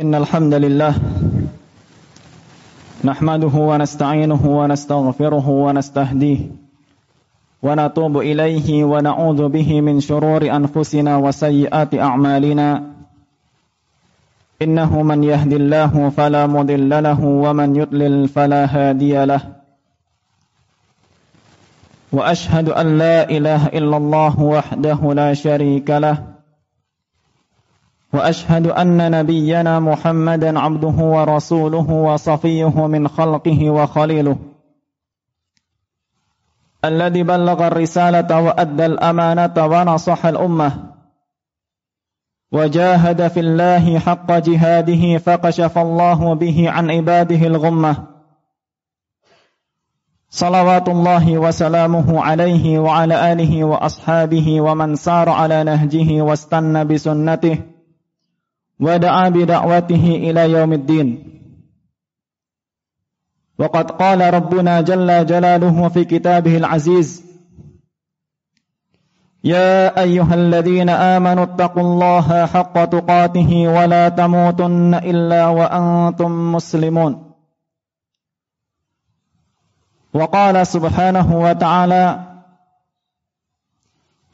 إن الحمد لله نحمده ونستعينه ونستغفره ونستهديه ونتوب إليه ونعوذ به من شرور أنفسنا وسيئات أعمالنا. إنه من يهد الله فلا مضل له ومن يضلل فلا هادي له. وأشهد أن لا إله إلا الله وحده لا شريك له. وأشهد أن نبينا محمدا عبده ورسوله وصفيه من خلقه وخليله الذي بلغ الرسالة وأدى الأمانة ونصح الأمة وجاهد في الله حق جهاده فكشف الله به عن عباده الغمة صلوات الله وسلامه عليه وعلى آله وأصحابه ومن سار على نهجه واستنى بسنته ودعا بدعوته إلى يوم الدين. وقد قال ربنا جل جلاله في كتابه العزيز يا أيها الذين آمنوا اتقوا الله حق تقاته ولا تموتن إلا وأنتم مسلمون. وقال سبحانه وتعالى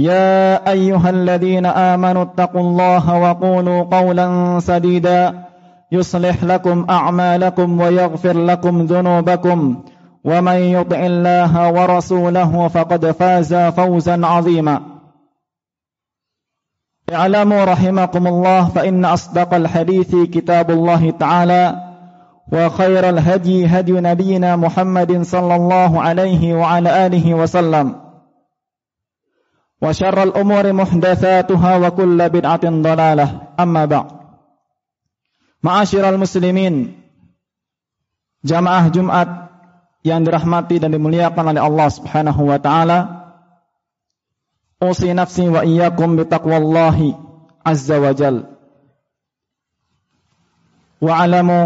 يا أيها الذين آمنوا اتقوا الله وقولوا قولا سديدا. يصلح لكم أعمالكم ويغفر لكم ذنوبكم. ومن يطع الله ورسوله فقد فاز فوزا عظيما. اعلموا رحمكم الله فإن أصدق الحديث كتاب الله تعالى. وخير الهدي هدي نبينا محمد صلى الله عليه وعلى آله وسلم. Umuri muhdatsatuha wa kullu bid'atin dhalalah amma ba'd Ma'asyiral muslimin jamaah Jumat yang dirahmati dan dimuliakan oleh Allah Subhanahu wa taala. usi nafsi wa iyyakum bi taqwallahi azza wa jal wa alamu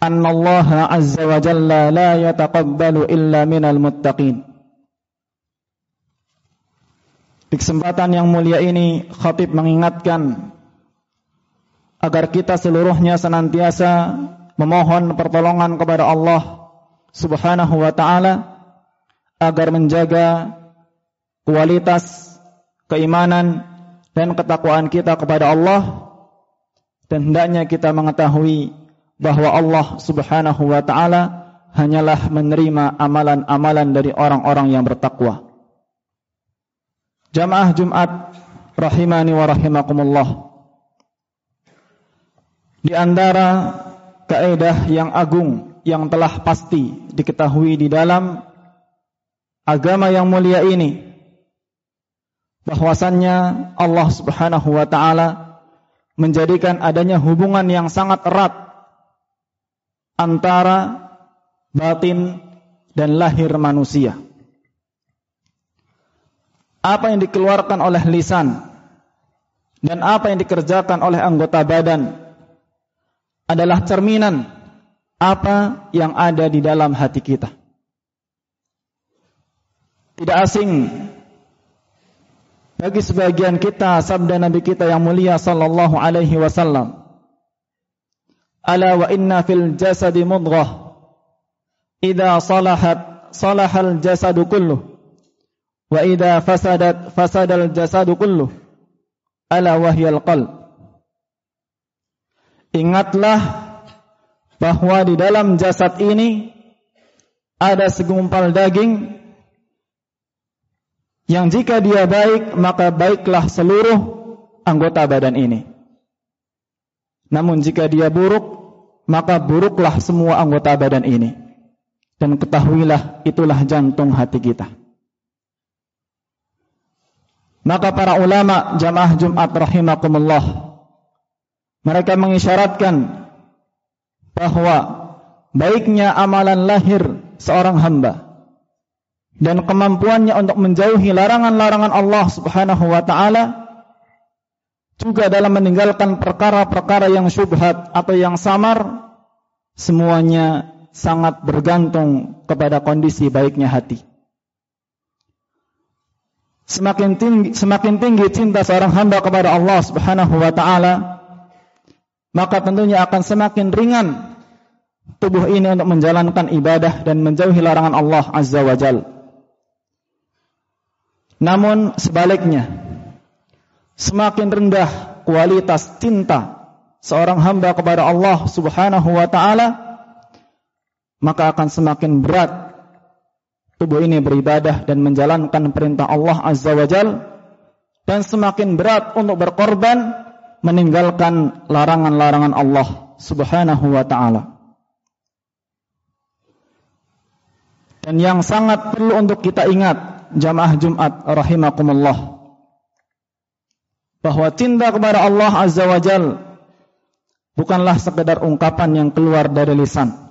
anna Allah azza wa jalla la yataqabbalu illa minal muttaqin Di kesempatan yang mulia ini khatib mengingatkan agar kita seluruhnya senantiasa memohon pertolongan kepada Allah Subhanahu wa taala agar menjaga kualitas keimanan dan ketakwaan kita kepada Allah dan hendaknya kita mengetahui bahwa Allah Subhanahu wa taala hanyalah menerima amalan-amalan dari orang-orang yang bertakwa. Jamaah Jumat rahimani wa rahimakumullah. Di antara kaidah yang agung yang telah pasti diketahui di dalam agama yang mulia ini bahwasannya Allah Subhanahu wa taala menjadikan adanya hubungan yang sangat erat antara batin dan lahir manusia apa yang dikeluarkan oleh lisan dan apa yang dikerjakan oleh anggota badan adalah cerminan apa yang ada di dalam hati kita. Tidak asing bagi sebagian kita sabda Nabi kita yang mulia sallallahu alaihi wasallam. Ala wa inna fil jasadi mudghah idza salahat salahal jasadu kulluh Wa idza fasadat fasadal jasadu kulluh. Ala wahyal qalb. Ingatlah bahwa di dalam jasad ini ada segumpal daging yang jika dia baik maka baiklah seluruh anggota badan ini. Namun jika dia buruk maka buruklah semua anggota badan ini. Dan ketahuilah itulah jantung hati kita. Maka para ulama jamaah Jumat rahimakumullah mereka mengisyaratkan bahwa baiknya amalan lahir seorang hamba dan kemampuannya untuk menjauhi larangan-larangan Allah Subhanahu wa taala juga dalam meninggalkan perkara-perkara yang syubhat atau yang samar semuanya sangat bergantung kepada kondisi baiknya hati. Semakin tinggi, semakin tinggi cinta seorang hamba kepada Allah Subhanahu wa taala, maka tentunya akan semakin ringan tubuh ini untuk menjalankan ibadah dan menjauhi larangan Allah Azza wa Jal. Namun sebaliknya, semakin rendah kualitas cinta seorang hamba kepada Allah Subhanahu wa taala, maka akan semakin berat tubuh ini beribadah dan menjalankan perintah Allah Azza wa Jal dan semakin berat untuk berkorban meninggalkan larangan-larangan Allah Subhanahu wa taala. Dan yang sangat perlu untuk kita ingat jamaah Jumat rahimakumullah bahwa cinta kepada Allah Azza wa Jal bukanlah sekedar ungkapan yang keluar dari lisan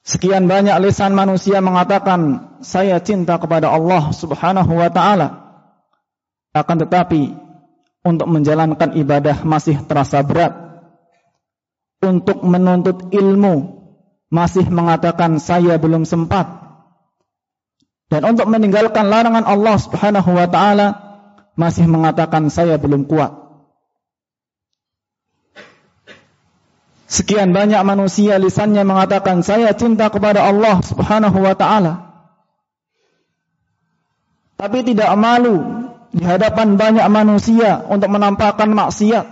Sekian banyak lisan manusia mengatakan saya cinta kepada Allah Subhanahu wa taala. Akan tetapi untuk menjalankan ibadah masih terasa berat. Untuk menuntut ilmu masih mengatakan saya belum sempat. Dan untuk meninggalkan larangan Allah Subhanahu wa taala masih mengatakan saya belum kuat. Sekian banyak manusia lisannya mengatakan saya cinta kepada Allah Subhanahu wa taala. Tapi tidak malu di hadapan banyak manusia untuk menampakkan maksiat.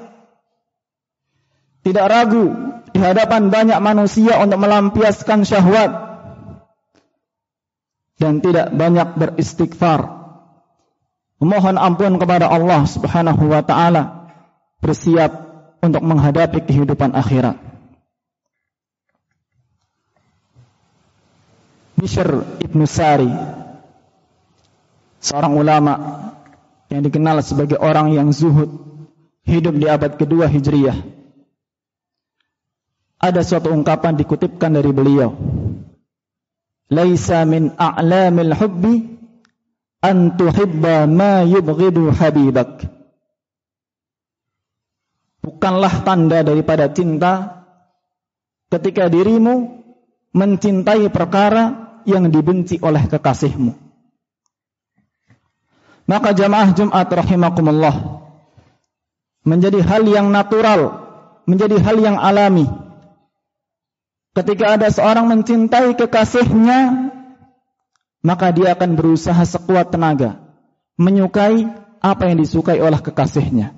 Tidak ragu di hadapan banyak manusia untuk melampiaskan syahwat. Dan tidak banyak beristighfar. Memohon ampun kepada Allah Subhanahu wa taala. Bersiap untuk menghadapi kehidupan akhirat. Bishr ibnu Sari seorang ulama yang dikenal sebagai orang yang zuhud hidup di abad kedua Hijriyah. Ada suatu ungkapan dikutipkan dari beliau. Laisa min a'lamil hubbi an tuhibba ma yubghidu habibak. Bukanlah tanda daripada cinta ketika dirimu mencintai perkara yang dibenci oleh kekasihmu. Maka jamaah Jumat rahimakumullah menjadi hal yang natural, menjadi hal yang alami. Ketika ada seorang mencintai kekasihnya, maka dia akan berusaha sekuat tenaga menyukai apa yang disukai oleh kekasihnya.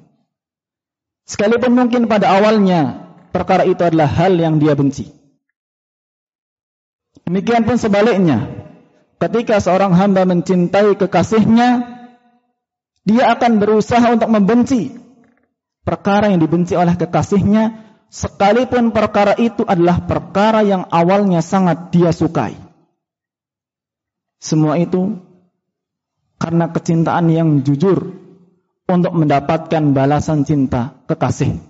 Sekalipun mungkin pada awalnya perkara itu adalah hal yang dia benci. Demikian pun sebaliknya. Ketika seorang hamba mencintai kekasihnya, dia akan berusaha untuk membenci perkara yang dibenci oleh kekasihnya, sekalipun perkara itu adalah perkara yang awalnya sangat dia sukai. Semua itu karena kecintaan yang jujur untuk mendapatkan balasan cinta kekasih.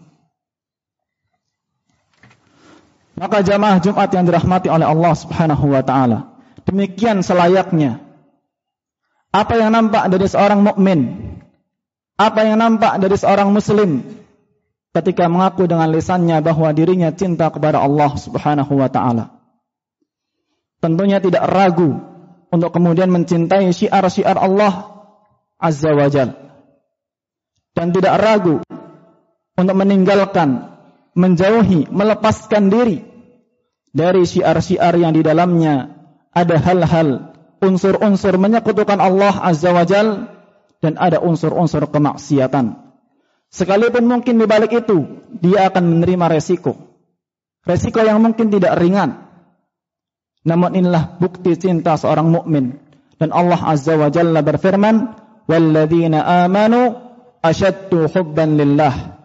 Maka jamaah Jumat yang dirahmati oleh Allah Subhanahu wa taala, demikian selayaknya apa yang nampak dari seorang mukmin, apa yang nampak dari seorang muslim ketika mengaku dengan lisannya bahwa dirinya cinta kepada Allah Subhanahu wa taala. Tentunya tidak ragu untuk kemudian mencintai syiar-syiar Allah Azza wa Jal. Dan tidak ragu untuk meninggalkan, menjauhi, melepaskan diri dari syiar-syiar yang di dalamnya ada hal-hal unsur-unsur menyekutukan Allah Azza wa Jal dan ada unsur-unsur kemaksiatan. Sekalipun mungkin di balik itu dia akan menerima resiko. Resiko yang mungkin tidak ringan. Namun inilah bukti cinta seorang mukmin dan Allah Azza wa Jalla berfirman, "Walladzina amanu asyaddu hubban lillah."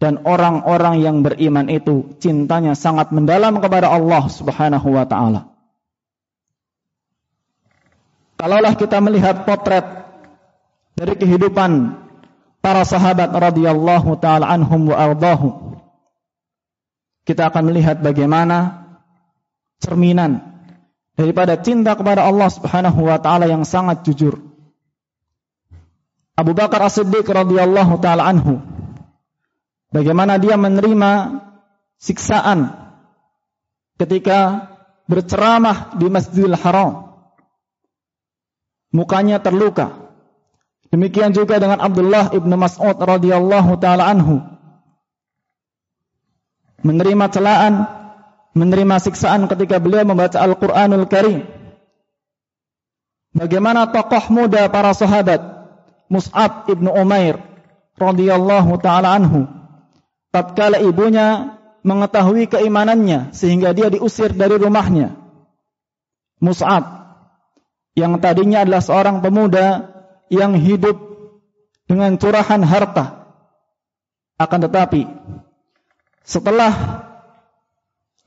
Dan orang-orang yang beriman itu cintanya sangat mendalam kepada Allah Subhanahu wa taala. Kalaulah kita melihat potret dari kehidupan para sahabat radhiyallahu taala anhum wa ardahum kita akan melihat bagaimana cerminan daripada cinta kepada Allah Subhanahu wa taala yang sangat jujur. Abu Bakar As-Siddiq radhiyallahu taala anhu bagaimana dia menerima siksaan ketika berceramah di Masjidil Haram. Mukanya terluka. Demikian juga dengan Abdullah ibnu Mas'ud radhiyallahu taala anhu. Menerima celaan, menerima siksaan ketika beliau membaca Al-Qur'anul Karim. Bagaimana tokoh muda para sahabat Mus'ab ibnu Umair radhiyallahu taala anhu tatkala ibunya mengetahui keimanannya sehingga dia diusir dari rumahnya. Mus'ab yang tadinya adalah seorang pemuda yang hidup dengan curahan harta. Akan tetapi setelah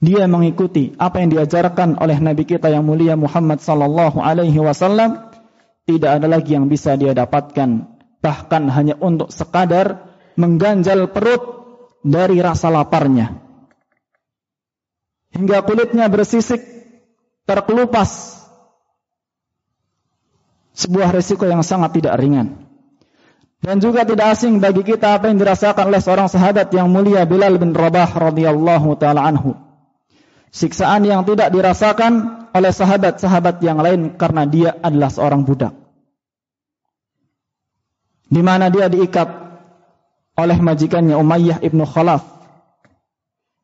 dia mengikuti apa yang diajarkan oleh Nabi kita yang mulia Muhammad sallallahu alaihi wasallam, tidak ada lagi yang bisa dia dapatkan bahkan hanya untuk sekadar mengganjal perut dari rasa laparnya. Hingga kulitnya bersisik terkelupas. Sebuah risiko yang sangat tidak ringan. Dan juga tidak asing bagi kita apa yang dirasakan oleh seorang sahabat yang mulia Bilal bin Rabah radhiyallahu taala anhu. Siksaan yang tidak dirasakan oleh sahabat-sahabat yang lain karena dia adalah seorang budak. Di mana dia diikat oleh majikannya Umayyah ibnu Khalaf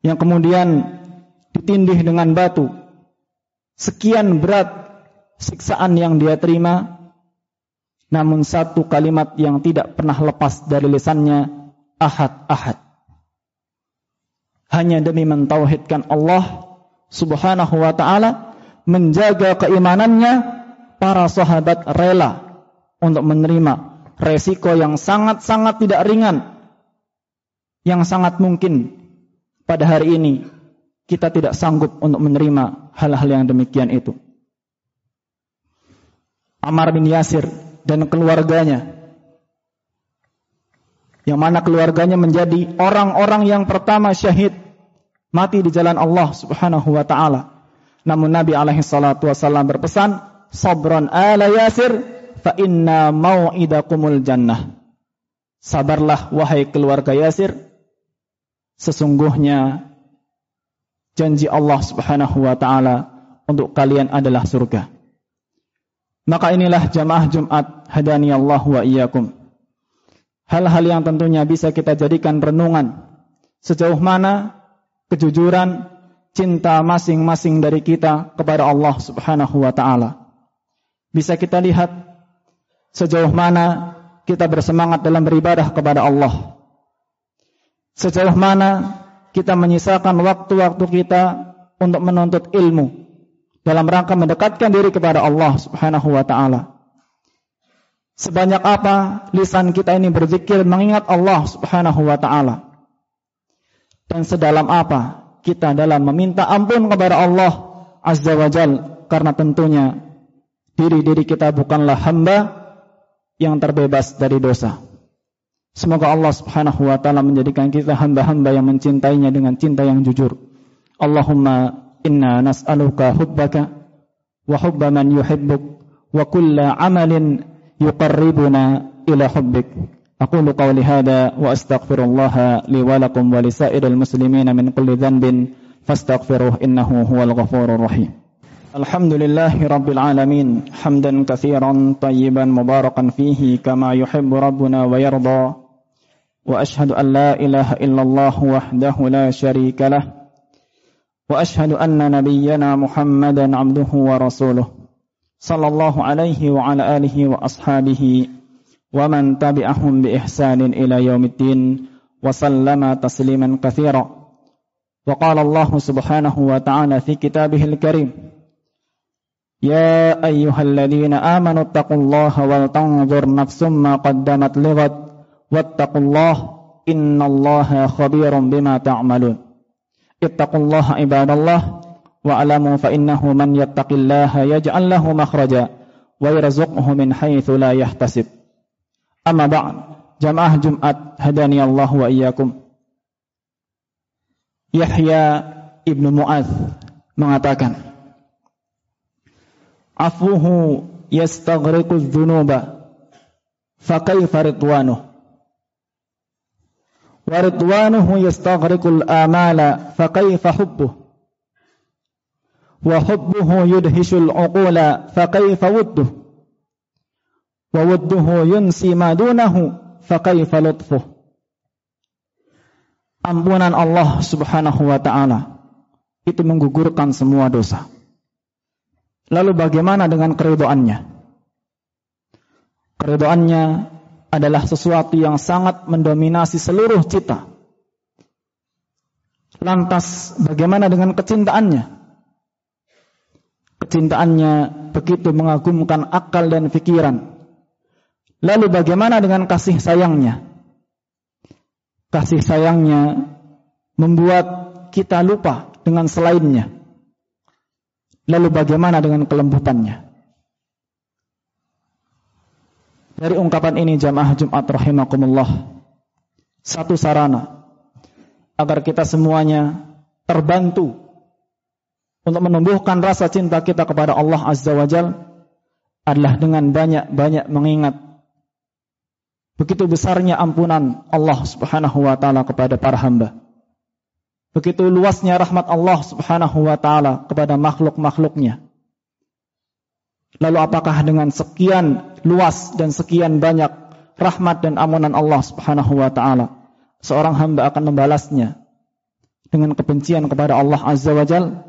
yang kemudian ditindih dengan batu. Sekian berat siksaan yang dia terima, namun satu kalimat yang tidak pernah lepas dari lisannya, ahad, ahad. Hanya demi mentauhidkan Allah subhanahu wa ta'ala, menjaga keimanannya, para sahabat rela untuk menerima resiko yang sangat-sangat tidak ringan, yang sangat mungkin pada hari ini kita tidak sanggup untuk menerima hal-hal yang demikian itu. Amar bin Yasir dan keluarganya yang mana keluarganya menjadi orang-orang yang pertama syahid mati di jalan Allah Subhanahu wa taala. Namun Nabi alaihi salatu wasallam berpesan, "Sabran ala Yasir fa inna mau'idakumul jannah." Sabarlah wahai keluarga Yasir, sesungguhnya janji Allah Subhanahu wa taala untuk kalian adalah surga. Maka inilah jamaah Jumat hadani Allah wa iyyakum. Hal-hal yang tentunya bisa kita jadikan renungan sejauh mana kejujuran cinta masing-masing dari kita kepada Allah Subhanahu wa taala. Bisa kita lihat sejauh mana kita bersemangat dalam beribadah kepada Allah. Sejauh mana kita menyisakan waktu-waktu kita untuk menuntut ilmu dalam rangka mendekatkan diri kepada Allah Subhanahu wa taala. Sebanyak apa lisan kita ini berzikir mengingat Allah Subhanahu wa taala. Dan sedalam apa kita dalam meminta ampun kepada Allah Azza wa Jal karena tentunya diri-diri kita bukanlah hamba yang terbebas dari dosa. Semoga Allah Subhanahu wa taala menjadikan kita hamba-hamba yang mencintainya dengan cinta yang jujur. Allahumma inna nas'aluka hubbaka wa hubba man yuhibbuk wa kulla amalin yuqarribuna ila hubbik. أقول قولي هذا وأستغفر الله لي ولكم ولسائر المسلمين من كل ذنب فاستغفروه إنه هو الغفور الرحيم الحمد لله رب العالمين حمدا كثيرا طيبا مباركا فيه كما يحب ربنا ويرضى. وأشهد أن لا إله إلا الله وحده لا شريك له. وأشهد أن نبينا محمدا عبده ورسوله. صلى الله عليه وعلى آله وأصحابه ومن تبعهم بإحسان إلى يوم الدين وسلم تسليما كثيرا. وقال الله سبحانه وتعالى في كتابه الكريم يا ايها الذين امنوا اتقوا الله ولتنظر نفس ما قدمت لغد واتقوا الله إن الله خبير بما تعملون اتقوا الله عباد الله واعلموا فإنه من يتق الله يجعل له مخرجا ويرزقه من حيث لا يحتسب أما بعد جماعة جمعة هداني الله وإياكم Yahya ibnu Mu'adz mengatakan, "Afuhu yastaghriqu dzunuba, fa kaifa ridwanuh?" Wa ridwanuhu yastaghriqul amala, fa kaifa hubbuh? Wa hubbuhu yudhishul uqula, fa kaifa wudduh? Wa wudduhu yunsi ma dunahu, fa kaifa ampunan Allah Subhanahu wa taala itu menggugurkan semua dosa. Lalu bagaimana dengan keridoannya? Keridoannya adalah sesuatu yang sangat mendominasi seluruh cita. Lantas bagaimana dengan kecintaannya? Kecintaannya begitu mengagumkan akal dan pikiran. Lalu bagaimana dengan kasih sayangnya? kasih sayangnya membuat kita lupa dengan selainnya. Lalu bagaimana dengan kelembutannya? Dari ungkapan ini jamaah Jumat rahimakumullah satu sarana agar kita semuanya terbantu untuk menumbuhkan rasa cinta kita kepada Allah Azza wa Jal adalah dengan banyak-banyak mengingat Begitu besarnya ampunan Allah Subhanahu wa taala kepada para hamba. Begitu luasnya rahmat Allah subhanahu wa ta'ala kepada makhluk-makhluknya. Lalu apakah dengan sekian luas dan sekian banyak rahmat dan amunan Allah subhanahu wa ta'ala. Seorang hamba akan membalasnya dengan kebencian kepada Allah azza wa jal.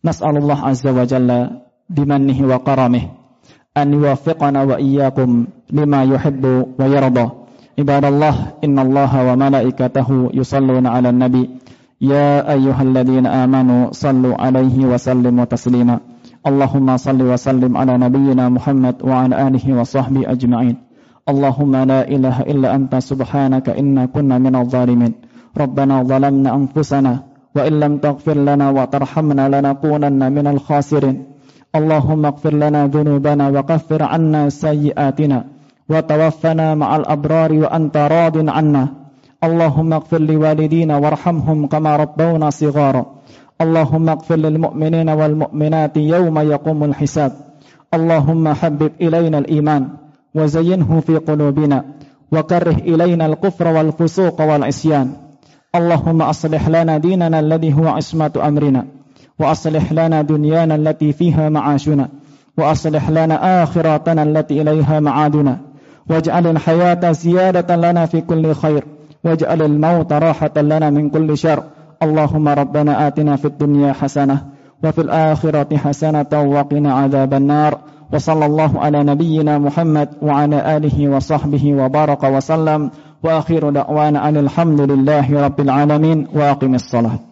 Nas'alullah azza wa jalla bimannihi wa karamih. An yuwafiqana wa iyyakum lima yuhibbu wa yarda. Ibadallah innallaha wa malaikatahu yusalluna ala nabi يا أيها الذين آمنوا صلوا عليه وسلموا تسليما. اللهم صل وسلم على نبينا محمد وعلى آله وصحبه أجمعين. اللهم لا إله إلا أنت سبحانك إنا كنا من الظالمين. ربنا ظلمنا أنفسنا وإن لم تغفر لنا وترحمنا لنكونن من الخاسرين. اللهم اغفر لنا ذنوبنا وكفر عنا سيئاتنا وتوفنا مع الأبرار وأنت راض عنا. اللهم اغفر لوالدينا وارحمهم كما ربونا صغارا. اللهم اغفر للمؤمنين والمؤمنات يوم يقوم الحساب. اللهم حبب إلينا الإيمان وزينه في قلوبنا وكره إلينا الكفر والفسوق والعصيان. اللهم أصلح لنا ديننا الذي هو عصمة أمرنا وأصلح لنا دنيانا التي فيها معاشنا وأصلح لنا آخرتنا التي إليها معادنا. واجعل الحياة زيادة لنا في كل خير. واجعل الموت راحة لنا من كل شر. اللهم ربنا آتنا في الدنيا حسنة وفي الآخرة حسنة وقنا عذاب النار. وصلى الله على نبينا محمد وعلى آله وصحبه وبارك وسلم. وآخر دعوانا أن الحمد لله رب العالمين. وأقم الصلاة.